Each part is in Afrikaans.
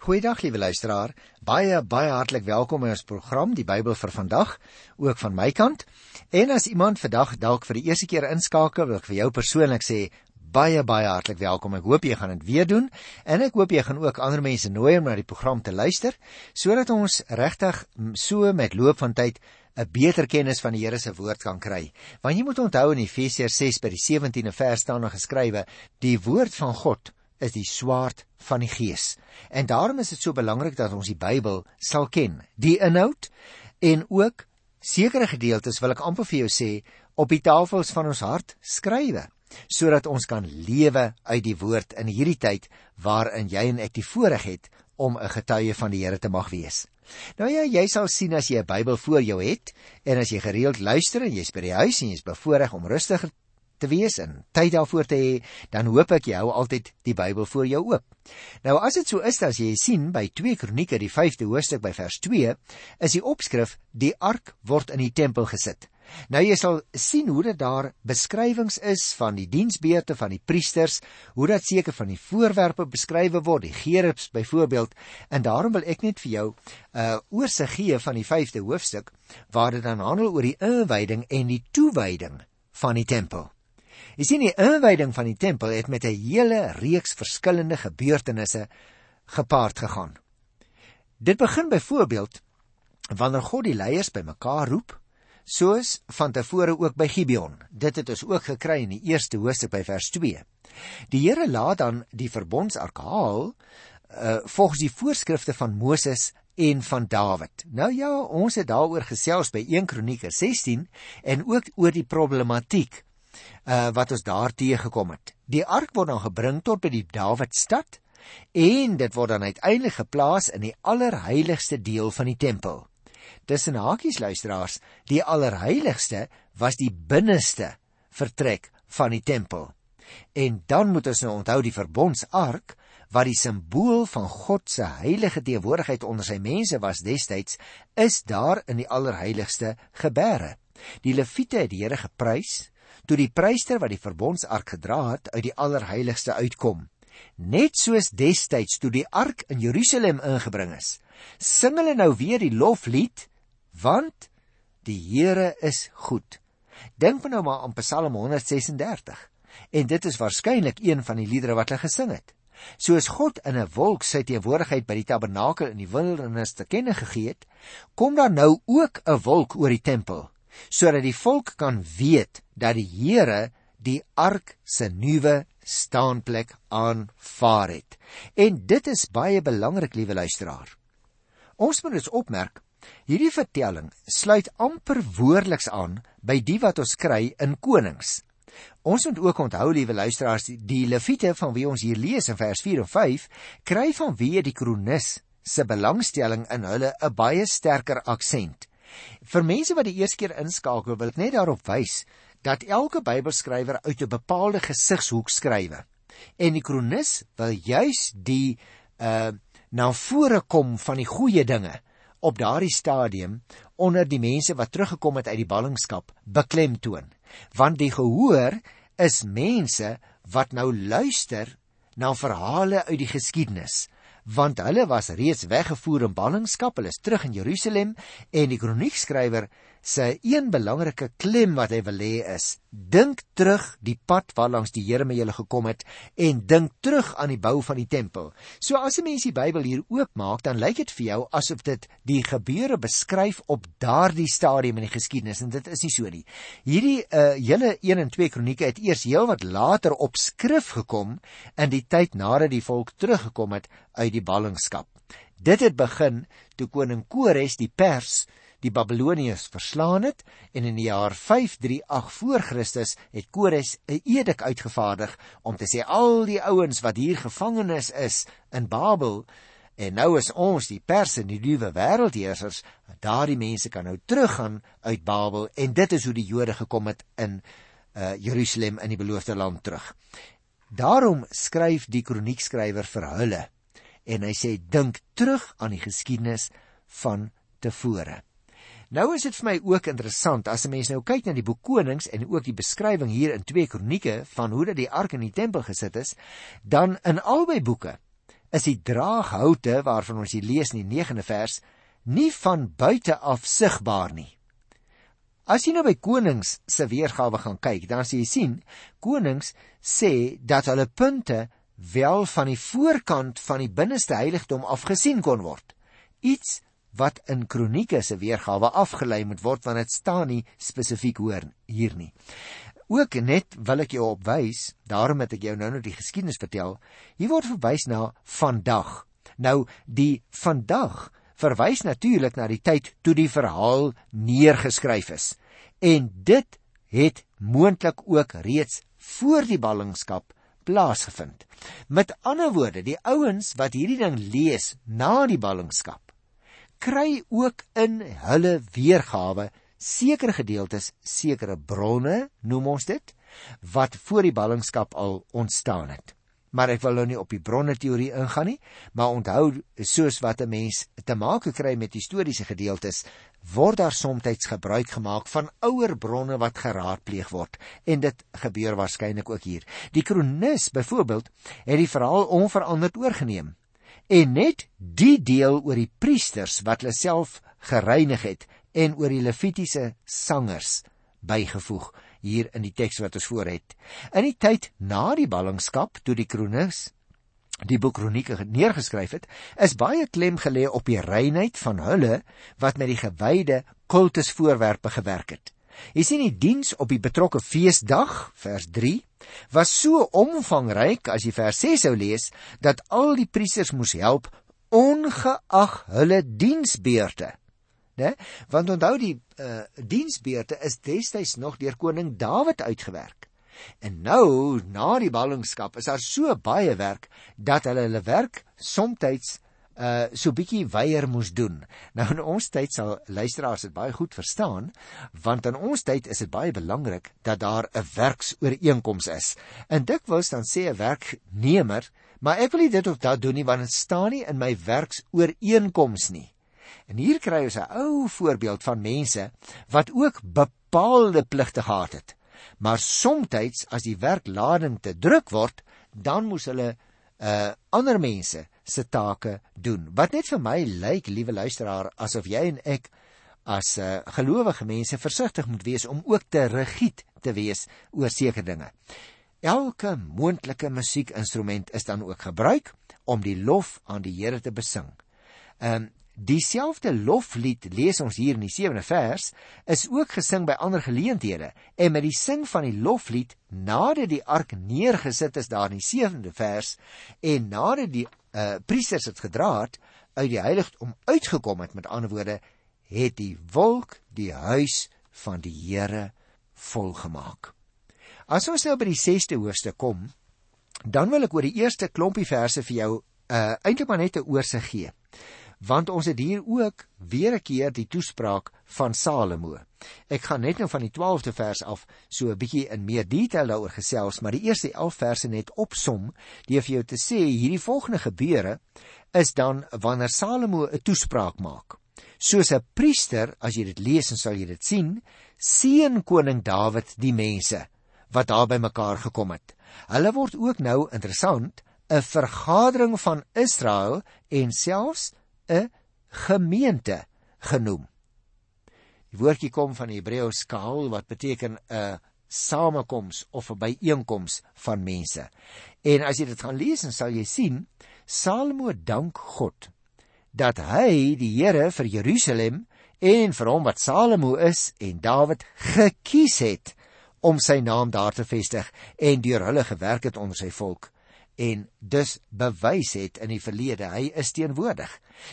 Goeiedag liewe luisteraar. Baie baie hartlik welkom in ons program Die Bybel vir vandag, ook van my kant. En as iemand vandag dalk vir die eerste keer inskakel, wil ek vir jou persoonlik sê baie baie hartlik welkom. Ek hoop jy gaan dit weer doen en ek hoop jy gaan ook ander mense nooi om na die program te luister sodat ons regtig so met loop van tyd 'n beter kennis van die Here se woord kan kry. Want jy moet onthou in Efesiërs 6 by die 17de vers staan daar geskrywe: "Die woord van God is die swaard van die gees. En daarom is dit so belangrik dat ons die Bybel sal ken, die inhoud en ook sekere gedeeltes wil ek amper vir jou sê op die tafels van ons hart skrywe sodat ons kan lewe uit die woord in hierdie tyd waarin jy en ek die voorreg het om 'n getuie van die Here te mag wees. Nou ja, jy sal sien as jy 'n Bybel voor jou het en as jy gereeld luister en jy's by die huis en jy's bevoorreg om rustig te wees en tyd daarvoor te hê, dan hoop ek jy hou altyd die Bybel voor jou oop. Nou as dit so is as jy sien by 2 Kronieke die 5de hoofstuk by vers 2, is die opskrif die ark word in die tempel gesit. Nou jy sal sien hoe dit daar beskrywings is van die diensbeurte van die priesters, hoe dat seker van die voorwerpe beskrywe word, die gerubs byvoorbeeld, en daarom wil ek net vir jou 'n uh, oorsig gee van die 5de hoofstuk waar dit dan handel oor die inwyding en die toewyding van die tempel. Jy sien die inwyding van die tempel het met 'n hele reeks verskillende gebeurtenisse gepaard gegaan. Dit begin byvoorbeeld wanneer God die leiers bymekaar roep, soos van tevore ook by Gibeon. Dit het ons ook gekry in die eerste hoofstuk by vers 2. Die Here laat dan die verbondsark haal uh volgens die voorskrifte van Moses en van Dawid. Nou ja, ons het daaroor gesels by 1 Kronieke 16 en ook oor die problematiek uh, wat ons daar teëgekom het. Die ark word dan gebring tot by die Dawidstad en dit word dan uiteindelik geplaas in die allerheiligste deel van die tempel. Tussen hakies luisteraars, die allerheiligste was die binneste vertrek van die tempel. En dan moet ons nou onthou die verbondsark wat die simbool van God se heilige teenwoordigheid onder sy mense was destyds, is daar in die allerheiligste gebeere. Die leviete het die Here geprys toe die pryster wat die verbondsark gedra het uit die allerheiligste uitkom. Net soos destyds toe die ark in Jerusalem ingebring is, sing hulle nou weer die loflied want die Here is goed. Dink nou maar aan Psalm 136 en dit is waarskynlik een van die liedere wat hulle gesing het. Soos God in 'n wolk sy teenwoordigheid by die tabernakel in die wildernis te kenne gegee het, kom daar nou ook 'n wolk oor die tempel sodat die volk kan weet dat die Here die ark se nuwe staanplek aanvaar het. En dit is baie belangrik, liewe luisteraar. Ons moet dit opmerk. Hierdie vertelling sluit amper woordeliks aan by die wat ons kry in Konings. Ons moet ook onthou, liewe luisteraars, die Lewiete van wie ons hier lees in vers 4 en 5, kry van wie die kronikus se belangstelling in hulle 'n baie sterker aksent. Vir mense wat die eerste keer inskakel, wil ek net daarop wys dat elke Bybelskrywer uit 'n bepaalde gesigshoek skrywe. En die kronikus wil juis die uh na vore kom van die goeie dinge op daardie stadium onder die mense wat teruggekom het uit die ballingskap beklemtoon. Want die gehoor is mense wat nou luister na verhale uit die geskiedenis want hulle was reeds weggevoer in ballingskap, hulle is terug in Jerusalem en die kroniekskrywer se een belangrike klem wat hy wil hê is: dink terug die pad waarlangs die Here met julle gekom het en dink terug aan die bou van die tempel. So as 'n mens die Bybel hier oopmaak, dan lyk dit vir jou asof dit die gebeure beskryf op daardie stadium in die geskiedenis en dit is nie so nie. Hierdie uh hele 1 en 2 kronieke het eers heelwat later op skrif gekom in die tyd nadat die volk teruggekom het uit die ballingskap. Dit het begin toe koning Kores die Pers die Babiloniërs verslaan het en in die jaar 538 voor Christus het Kores 'n edik uitgevaardig om te sê al die ouens wat hier gevangenes is in Babel en nou is ons die Perse die nuwe wêreldheersers daardie mense kan nou teruggaan uit Babel en dit is hoe die Jode gekom het in uh, Jerusalem in die beloofde land terug. Daarom skryf die kroniekskrywer vir hulle en hy sê dink terug aan die geskiedenis van tevore. Nou is dit vir my ook interessant as 'n mens nou kyk na die boek Konings en ook die beskrywing hier in 2 Kronieke van hoe dat die ark in die tempel gesit is, dan in albei boeke is die draaghoute waarvan ons hier lees in die 9de vers nie van buite af sigbaar nie. As jy nou by konings se weergawe gaan kyk, dan sien jy sien konings sê dat hulle punte wel van die voorkant van die binneste heiligdom af gesien kon word. Iets wat in kronieke se weergawe afgelei moet word want dit staan nie spesifiek hoor hier nie. Ook net wil ek jou opwys, daarom het ek jou nou net die geskiedenis vertel. Hier word verwys na vandag. Nou die vandag verwys natuurlik na die tyd toe die verhaal neergeskryf is. En dit het moontlik ook reeds voor die ballingskap plaasgevind. Met ander woorde, die ouens wat hierdie ding lees na die ballingskap kry ook in hulle weergawe sekere gedeeltes, sekere bronne, noem ons dit, wat voor die ballingskap al ontstaan het. Maar ek wil nou nie op die bronne teorie ingaan nie, maar onthou soos wat 'n mens te maak kry met historiese gedeeltes, word daar soms gebruik gemaak van ouer bronne wat geraadpleeg word en dit gebeur waarskynlik ook hier. Die kronikus byvoorbeeld het die verhaal onveranderd oorgeneem en net die deel oor die priesters wat hulle self gereinig het en oor die levitiese sangers bygevoeg hier in die teks wat ons voor het. In die tyd na die ballingskap toe die kronikus die boek kronieke neergeskryf het, is baie klem gelê op die reinheid van hulle wat met die gewyde kultusvoorwerpe gewerk het. Jy sien die diens op die betrokke feesdag, vers 3, was so omvangryk as jy vers 6 sou lees dat al die priesters moes help ongeag hulle diensbeurte né? Want onthou die uh, diensbeurte is destyds nog deur koning Dawid uitgewerk. En nou, na die ballingskap, is daar so baie werk dat hulle hulle werk soms uh so bietjie weier moes doen. Nou in ons tyd sal luisteraars dit baie goed verstaan, want in ons tyd is dit baie belangrik dat daar 'n werksooreenkoms is. En dikwels dan sê 'n werknemer, maar ek wil nie dit of dat doen nie want dit staan nie in my werksooreenkoms nie. En hier kry ons 'n ou voorbeeld van mense wat ook bepaalde pligte gehad het. Maar soms as die werklading te druk word, dan moes hulle uh ander mense se take doen. Wat net vir my lyk, liewe luisteraar, asof jy en ek as uh gelowige mense versigtig moet wees om ook te regiet te wees oor sekere dinge. Elke moontlike musiekinstrument is dan ook gebruik om die lof aan die Here te besing. Ehm um, Dieselfde loflied lees ons hier in die 7de vers is ook gesing by ander geleenthede en met die sing van die loflied nadat die ark neergesit is daar in die 7de vers en nadat die priesters dit gedra het uit die heiligdom uitgekom het met ander woorde het die wolk die huis van die Here volgemaak. As ons nou by die 6de hoofstuk kom, dan wil ek oor die eerste klompie verse vir jou uh eintlik maar net 'n oorsig gee want ons het hier ook weer 'n keer die toespraak van Salomo. Ek gaan net nou van die 12de vers af so 'n bietjie in meer detail daaroor gesels, maar die eerste 11 verse net opsom, die vir jou te sê hierdie volgende gebeure is dan wanneer Salomo 'n toespraak maak. Soos 'n priester, as jy dit lees en sal jy dit sien, seën koning Dawid die mense wat daar bymekaar gekom het. Hulle word ook nou interessant 'n vergadering van Israel en selfs 'n gemeente genoem. Die woordjie kom van die Hebreëus kaal wat beteken 'n samekoms of 'n byeenkoms van mense. En as jy dit gaan lees, dan sal jy sien Salomo dank God dat hy die Here vir Jerusalem en vir hom wat Salomo is en Dawid gekies het om sy naam daar te vestig en deur hulle gewerk het onder sy volk en dus bewys het in die verlede hy is teenwoordig.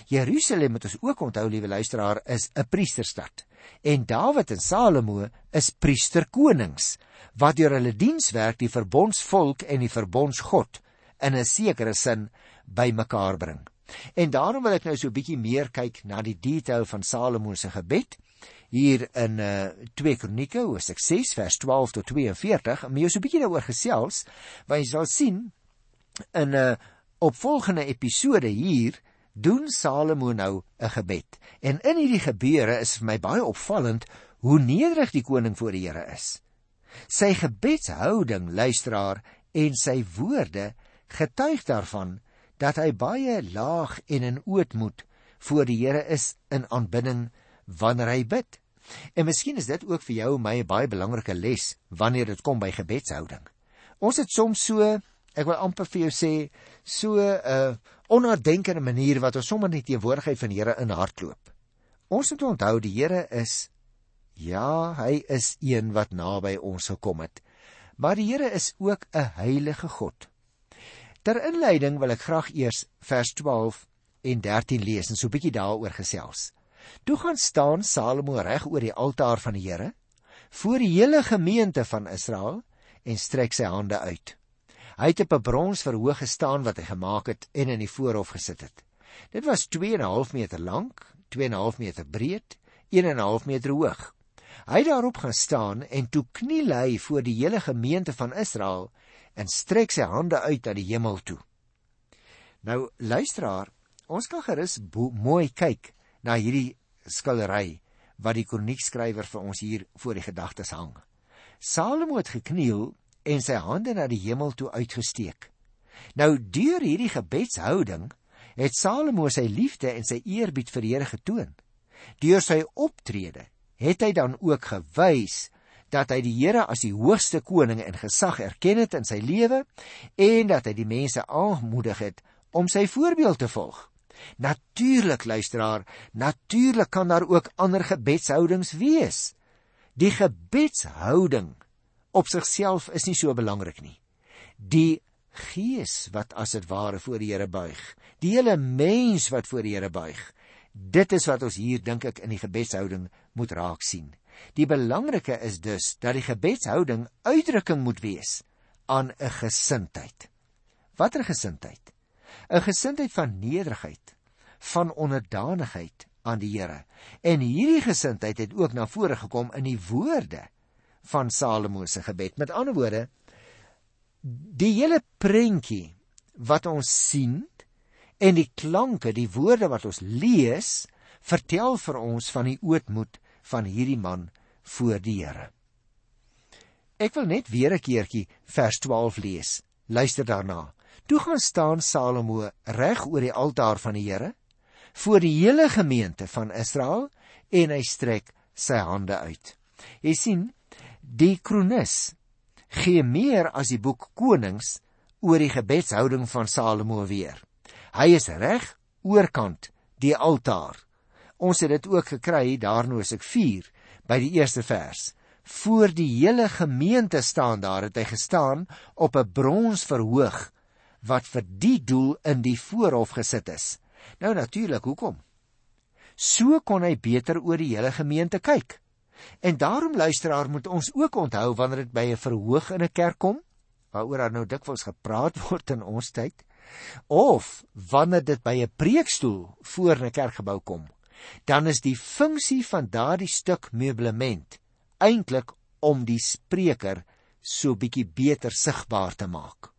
Jerusalem moet ons ook onthou liewe luisteraar is 'n priesterstad en Dawid en Salomo is priesterkonings wat deur hulle dienswerk die verbondsvolk en die verbondsgod in 'n sekere sin bymekaar bring. En daarom wil ek nou so 'n bietjie meer kyk na die detail van Salomo se gebed hier in uh, 2 Kronieke hoofstuk 6 vers 12 tot 42 om jou so 'n bietjie daaroor gesels want jy sal sien in 'n opvolgende episode hier doen Salomo nou 'n gebed. En in hierdie gebeure is vir my baie opvallend hoe nederig die koning voor die Here is. Sy gebedshouding, luisteraar, en sy woorde getuig daarvan dat hy baie laag en in ootmoed voor die Here is in aanbidding wanneer hy bid. En miskien is dit ook vir jou en my 'n baie belangrike les wanneer dit kom by gebedshouding. Ons het soms so, ek wil amper vir jou sê, so 'n uh, onnadenkende manier wat ons sommer net teenwoordigheid van die Here in hardloop. Ons moet onthou die Here is ja, hy is een wat naby ons gekom het. Maar die Here is ook 'n heilige God. Ter inleiding wil ek graag eers vers 12 en 13 lees en so 'n bietjie daaroor gesels. Toe gaan staan Salomo reg oor die altaar van die Here voor die hele gemeente van Israel en strek sy hande uit. Hy het op 'n brons verhoog gestaan wat hy gemaak het en in die voorhof gesit het. Dit was 2.5 meter lank, 2.5 meter breed, 1.5 meter hoog. Hy het daarop gaan staan en toe kniel hy voor die hele gemeente van Israel en strek sy hande uit na die hemel toe. Nou luisteraar, ons kan gerus mooi kyk na hierdie skildery wat die kroniekskrywer vir ons hier voor die gedagtes hang. Salomo het gekniel en sy hande na die hemel toe uitgesteek. Nou deur hierdie gebedshouding het Salomo sy liefde en sy eerbied vir die Here getoon. Deur sy optrede het hy dan ook gewys dat hy die Here as die hoogste koning en gesag erken het in sy lewe en dat hy die mense aangemoedig het om sy voorbeeld te volg. Natuurlik luisteraar, natuurlik kan daar ook ander gebedshoudings wees. Die gebedshouding op sigself is nie so belangrik nie. Die gees wat as dit ware voor die Here buig, die hele mens wat voor die Here buig. Dit is wat ons hier dink ek in die gebedshouding moet raak sien. Die belangrike is dus dat die gebedshouding uitdrukking moet wees aan 'n gesindheid. Watter gesindheid? 'n gesindheid van nederigheid, van onderdanigheid aan die Here. En hierdie gesindheid het ook na vore gekom in die woorde van Salomo se gebed. Met ander woorde, die hele prentjie wat ons sien en die klanke, die woorde wat ons lees, vertel vir ons van die ootmoed van hierdie man voor die Here. Ek wil net weer 'n keertjie vers 12 lees. Luister daarna. Toe gaan staan Salomo reg oor die altaar van die Here voor die hele gemeente van Israel en hy strek sy hande uit. Jy sien, die kronikus gee meer as die boek Konings oor die gebedshouding van Salomo weer. Hy is reg oorkant die altaar. Ons het dit ook gekry daarna as ek 4 by die eerste vers. Voor die hele gemeente staan daar het hy gestaan op 'n brons verhoog wat vir die doel in die voorhof gesit is. Nou natuurlik, hoekom? So kon hy beter oor die hele gemeente kyk. En daarom luisteraar moet ons ook onthou wanneer dit by 'n verhoog in 'n kerk kom, waaroor daar nou dikwels gepraat word in ons tyd, of wanneer dit by 'n preekstoel voor 'n kerkgebou kom, dan is die funksie van daardie stuk meublement eintlik om die spreker so bietjie beter sigbaar te maak.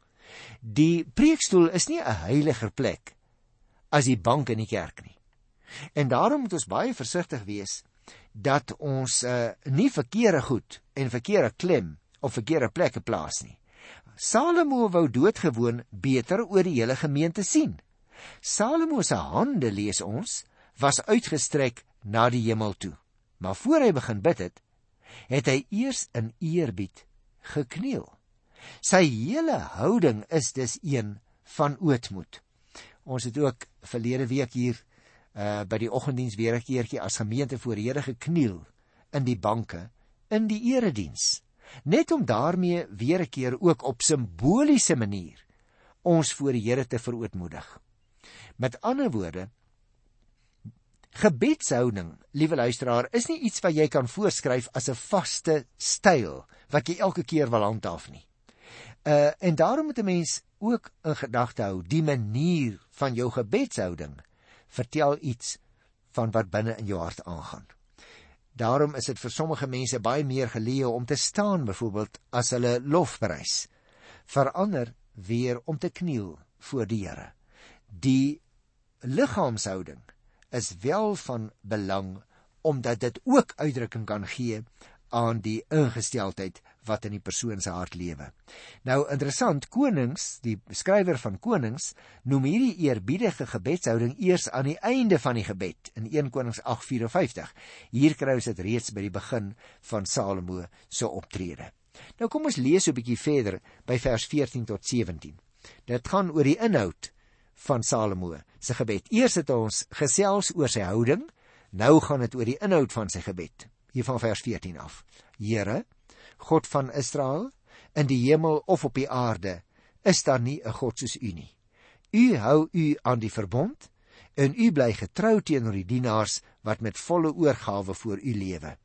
Die preekstoel is nie 'n heiliger plek as die bank in die kerk nie. En daarom moet ons baie versigtig wees dat ons uh, nie verkeerde goed en verkeerde klem op verkeerde plekke plaas nie. Salomo wou doodgewoon beter oor die hele gemeente sien. Salomo se hande lees ons was uitgestrek na die hemel toe. Maar voor hy begin bid het, het hy eers in eerbied gekniel. Sy hele houding is dus een van ootmoed. Ons het ook verlede week hier uh by die oggenddiens weer 'n keertjie as gemeente voor Here gekniel in die banke in die erediens net om daarmee weer 'n keer ook op simboliese manier ons voor die Here te verootmoedig. Met ander woorde gebedshouding, liewe luisteraar, is nie iets wat jy kan voorskryf as 'n vaste styl wat jy elke keer wil handhaaf nie. Uh en daarom moet 'n mens ook in gedagte hou die manier van jou gebedshouding vertel iets van wat binne in jou hart aangaan. Daarom is dit vir sommige mense baie meer geleë om te staan byvoorbeeld as hulle lofprys. Vir ander weer om te kniel voor die Here. Die liggaamshouding is wel van belang omdat dit ook uitdrukking kan gee aan die ingesteldheid wat in die persoon se hart lewe. Nou interessant, Konings, die skrywer van Konings, noem hierdie eerbiedige gebedshouding eers aan die einde van die gebed in 1 Konings 8:54. Hier kry ons dit reeds by die begin van Salomo se optrede. Nou kom ons lees 'n bietjie verder by vers 14 tot 17. Dit gaan oor die inhoud van Salomo se gebed. Eers het ons gesels oor sy houding, nou gaan dit oor die inhoud van sy gebed. Hier van vers 14 af. Here, God van Israel, in die hemel of op die aarde, is daar nie 'n God soos U nie. U hou U aan die verbond en U bly getrou teenoor die dienaars wat met volle oorgawe voor U lewe.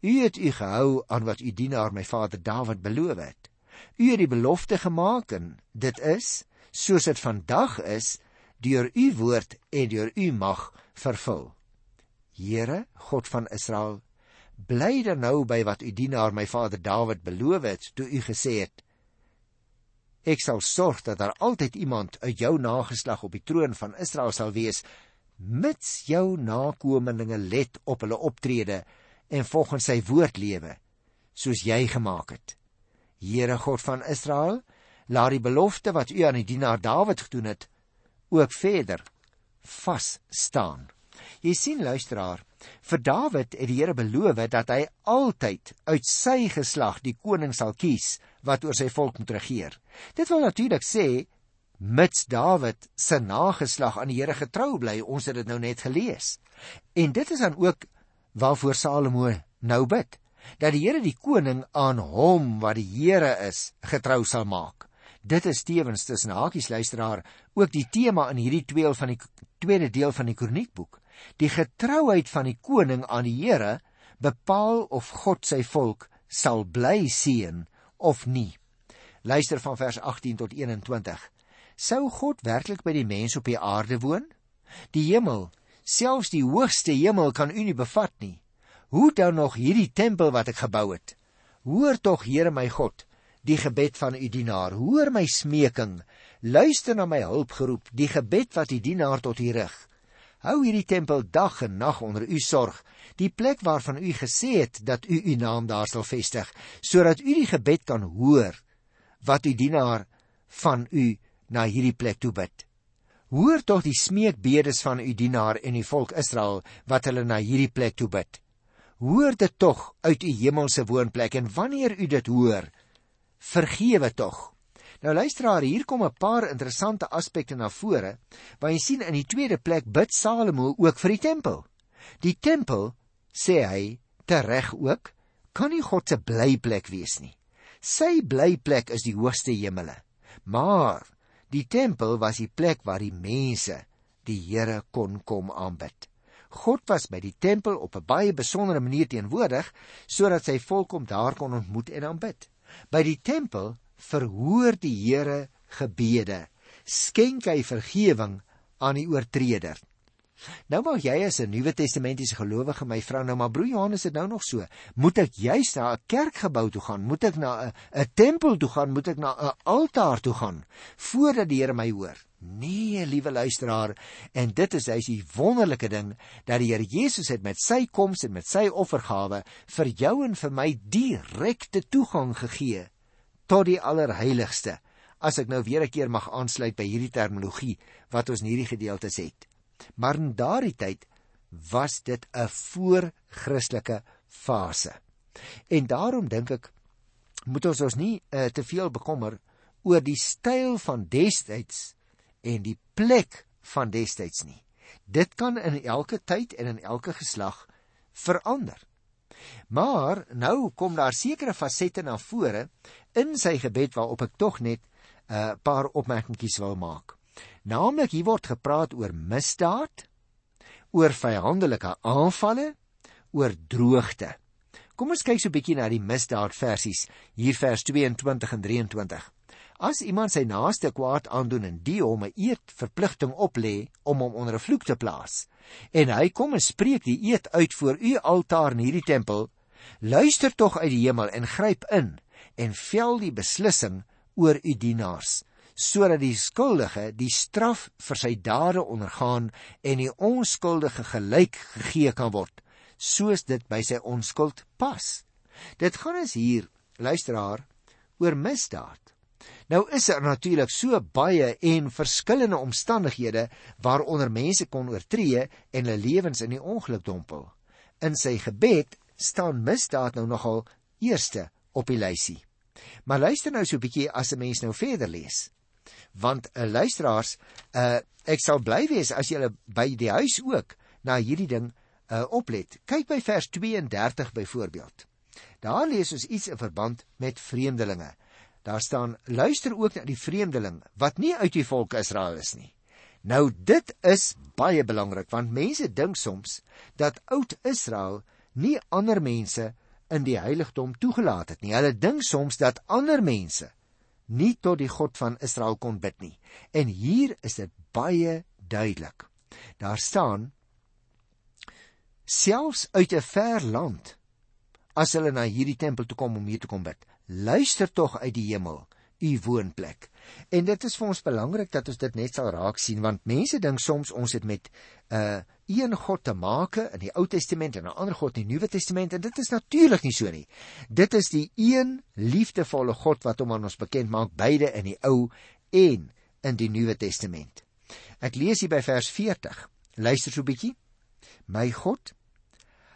U het U gehou aan wat U dienaar my vader Dawid beloof het. U het die belofte gemaak en dit is soos dit vandag is deur U woord en deur U mag vervul. Here, God van Israel, bly dan nou by wat u dienaar my vader Dawid beloof het toe u gesê het ek sal sorg dat daar altyd iemand uit jou nageslag op die troon van Israel sal wees mits jou nakommelinge let op hulle optrede en volgens sy woord lewe soos jy gemaak het. Here God van Israel laat die belofte wat u aan die dienaar Dawid gedoen het ook verder vas staan jy sien luisteraar Vir Dawid het die Here beloof dat hy altyd uit sy geslag die koning sal kies wat oor sy volk moet regeer. Dit wil natuurlik sê mits Dawid se nageslag aan die Here getrou bly. Ons het dit nou net gelees. En dit is dan ook waarvoor Salomo nou bid dat die Here die koning aan hom wat die Here is getrou sal maak. Dit is tevens tussen hakies luisteraar ook die tema in hierdie tweede van die tweede deel van die kroniekboek. Die getrouheid van die koning aan die Here bepaal of God sy volk sal bly seën of nie. Luister van vers 18 tot 21. Sou God werklik by die mense op die aarde woon? Die hemel, selfs die hoogste hemel kan u nie bevat nie. Hoe dan nog hierdie tempel wat ek gebou het? Hoor tog Here my God, die gebed van u dienaar. Hoor my smeking. Luister na my hulpgeroep, die gebed wat u dienaar tot u rig. Hou hierdie tempel dag en nag onder u sorg, die plek waarvan u gesê het dat u u naam daar sal vestig, sodat u die gebed kan hoor wat u dienaar van u na hierdie plek toe bid. Hoor tog die smeekbedes van u dienaar en die volk Israel wat hulle na hierdie plek toe bid. Hoor dit tog uit u hemelse woonplek en wanneer u dit hoor, vergewe tog Nou luisteraar, hier kom 'n paar interessante aspekte na vore. Waar jy sien in die tweede plek bid Salomo ook vir die tempel. Die tempel, sê hy, tereg ook, kan nie God se blyplek wees nie. Sy blyplek is die hoogste hemele. Maar die tempel was die plek waar die mense die Here kon kom aanbid. God was by die tempel op 'n baie besondere manier teenwoordig sodat sy volk hom daar kon ontmoet en aanbid. By die tempel verhoor die Here gebede. Skenk hy vergifnis aan die oortreder. Nou mag jy as 'n Nuwe Testamentiese gelowige my vra nou maar broer Johannes het nou nog so. Moet ek juis na 'n kerkgebou toe gaan? Moet ek na 'n 'n tempel toe gaan? Moet ek na 'n altaar toe gaan voordat die Here my hoor? Nee, liewe luisteraar, en dit is hy's die wonderlike ding dat die Here Jesus het met sy koms en met sy offergawe vir jou en vir my direkte toegang gegee tot die allerheiligste. As ek nou weer 'n keer mag aansluit by hierdie terminologie wat ons in hierdie gedeeltes het. Maar in daardie tyd was dit 'n voor-Christelike fase. En daarom dink ek moet ons ons nie uh, te veel bekommer oor die styl van destyds en die plek van destyds nie. Dit kan in elke tyd en in elke geslag verander. Maar nou kom daar sekere fasette na vore in sy gebed waarop ek tog net 'n uh, paar opmerkingkies wil maak. Naamlik hier word gepraat oor misdaad, oor vyandelike aanvalle, oor droogte. Kom ons kyk so 'n bietjie na die misdaad versies hier vers 22 en 23. As iemand sy naaste kwaad aandoen en die hom 'n eed verpligting oplê om hom onder 'n vloek te plaas, en hy kom en spreek die eed uit voor u altaar in hierdie tempel, luister tog uit die hemel en gryp in en vel die beslissing oor u dienaars, sodat die skuldige die straf vir sy dade ondergaan en die onskuldige gelyk gegee kan word, soos dit by sy onskuld pas. Dit gaan ons hier luisteraar oor misdaad. Nou is daar natuurlik so baie en verskillende omstandighede waaronder mense kon oortree en hulle lewens in die ongeluk dompel. In sy gebed staan misdaad nou nogal eerste op die lysie. Maar luister nou so 'n bietjie as 'n mens nou verder lees. Want 'n uh, eh, luisteraars, uh, ek sal bly wees as julle by die huis ook na hierdie ding uh, oplet. Kyk by vers 32 byvoorbeeld. Daar lees ons iets in verband met vreemdelinge. Daar staan: "Luister ook na die vreemdeling wat nie uit die volk Israel is nie." Nou dit is baie belangrik want mense dink soms dat oud Israel nie ander mense in die heiligdom toegelaat het nie. Hulle dink soms dat ander mense nie tot die God van Israel kon bid nie. En hier is dit baie duidelik. Daar staan selfs uit 'n ver land as hulle na hierdie tempel toe kom om hier te kom bid. Luister tog uit die hemel u woonplek. En dit is vir ons belangrik dat ons dit net sal raak sien want mense dink soms ons het met 'n uh, een God te maak in die Ou Testament en 'n ander God in die Nuwe Testament en dit is natuurlik nie so nie. Dit is die een liefdevolle God wat hom aan ons bekend maak beide in die Ou en in die Nuwe Testament. Ek lees hier by vers 40. Luister so 'n bietjie. My God,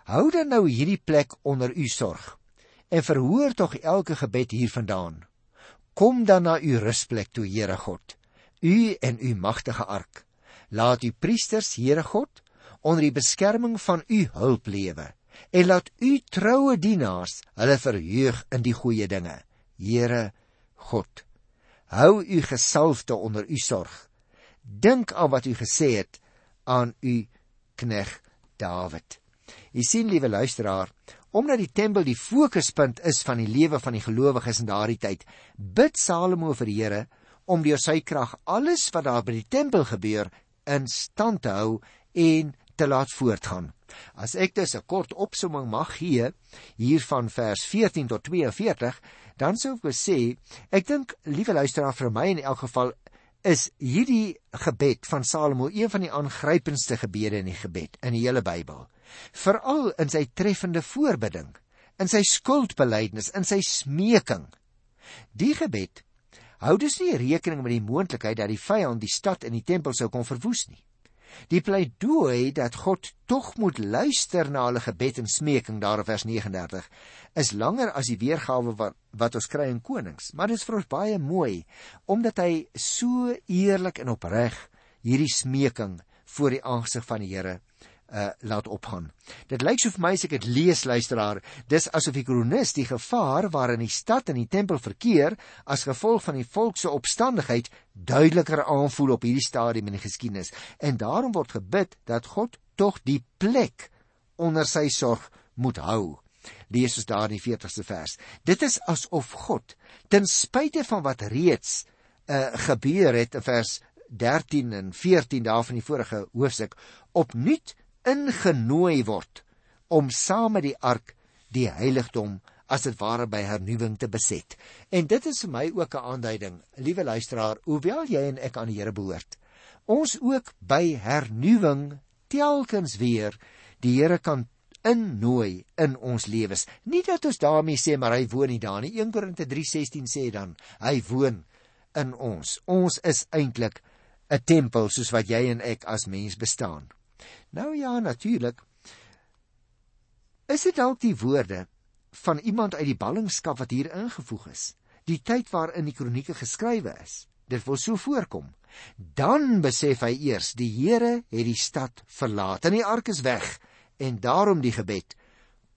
hou dan nou hierdie plek onder u sorg en verhoor tog elke gebed hiervandaan. Kom dan na u rusplek toe, Here God, u en u magtige ark. Laat u priesters, Here God, onder die beskerming van u hulp lewe en laat u troue dienaars hulle verheug in die goeie dinge. Here God, hou u gesalfde onder u sorg. Dink aan wat u gesê het aan u knegg Dawid. U sien, liewe luisteraar, omdat die tempel die fokuspunt is van die lewe van die gelowiges in daardie tyd, bid Salomo vir die Here om deur sy krag alles wat daar by die tempel gebeur in stand te hou en te laat voortgaan. As ek dus 'n kort opsomming mag gee hier van vers 14 tot 42, dan sou ek sê, ek dink liewe luisteraar vir my in elk geval is hierdie gebed van Salomo een van die aangrypendste gebede in die gebed in die hele Bybel veral in sy treffende voorbidding, in sy skuldbelydenis, in sy smeking. Die gebed hou dus nie rekening met die moontlikheid dat die vyand die stad en die tempel sou kon verwoes nie. Die pleidooi dat God tog moet luister na hulle gebed en smeking daar in vers 39 is langer as die weergawe wat, wat ons kry in Konings, maar dit is vir ons baie mooi omdat hy so eerlik en opreg hierdie smeking voor die aangesig van die Here uh, laat opgaan. Dit lyk so vir my as ek dit lees luisteraar, dis asof die kronikus die gevaar waarin die stad en die tempel verkeer as gevolg van die volk se opstandigheid duideliker aanvoel op hierdie stadium in die geskiedenis en daarom word gebid dat God tog die plek onder sy sorg moet hou. Lees ons daar in die 40ste vers. Dit is asof God ten spyte van wat reeds uh, gebeur het in vers 13 en 14 daar van die vorige hoofstuk opnuut ingenooi word om saam met die ark die heiligdom as dit ware by hernuwing te beset. En dit is vir my ook 'n aanduiding, liewe luisteraar, hoewel jy en ek aan die Here behoort, ons ook by hernuwing telkens weer die Here kan innooi in ons lewens. Nie dat ons daarmee sê maar hy woon nie daar nie. 1 Korinte 3:16 sê dan, hy woon in ons. Ons is eintlik 'n tempel soos wat jy en ek as mens bestaan. Nou ja, natuurlik. Is dit dalk die woorde van iemand uit die ballingskap wat hier ingevoeg is? Die tyd waarin die kronieke geskrywe is. Dit wil so voorkom. Dan besef hy eers die Here het die stad verlaat en die ark is weg en daarom die gebed: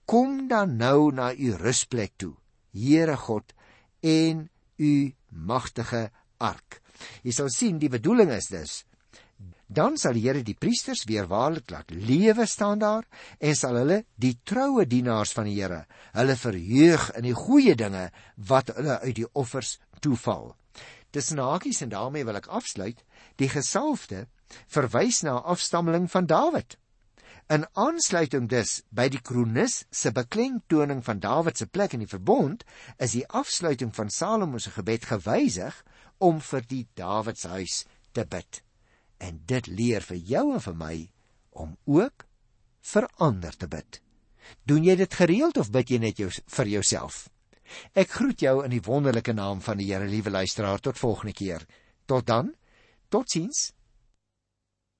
Kom dan nou na u rusplek toe, Here God en u magtige ark. Jy sal sien die bedoeling is dus dan sal die Here die priesters weer waarlik laat lewe staan daar en sal hulle die troue dienaars van die Here hulle verheug in die goeie dinge wat hulle uit die offers toeval. Tussen hakies en daarmee wil ek afsluit, die gesalfde verwys na afstammeling van Dawid. In aansluiting dus by die kronikus se beklemtoning van Dawid se plek in die verbond, is die afsluiting van Salomo se gebed gewysig om vir die Dawid se huis te bid en dit leer vir jou en vir my om ook vir ander te bid. Doen jy dit gereeld of bid jy net jou vir jouself? Ek groet jou in die wonderlike naam van die Here, liewe luisteraar, tot volgende keer. Tot dan. Totsiens.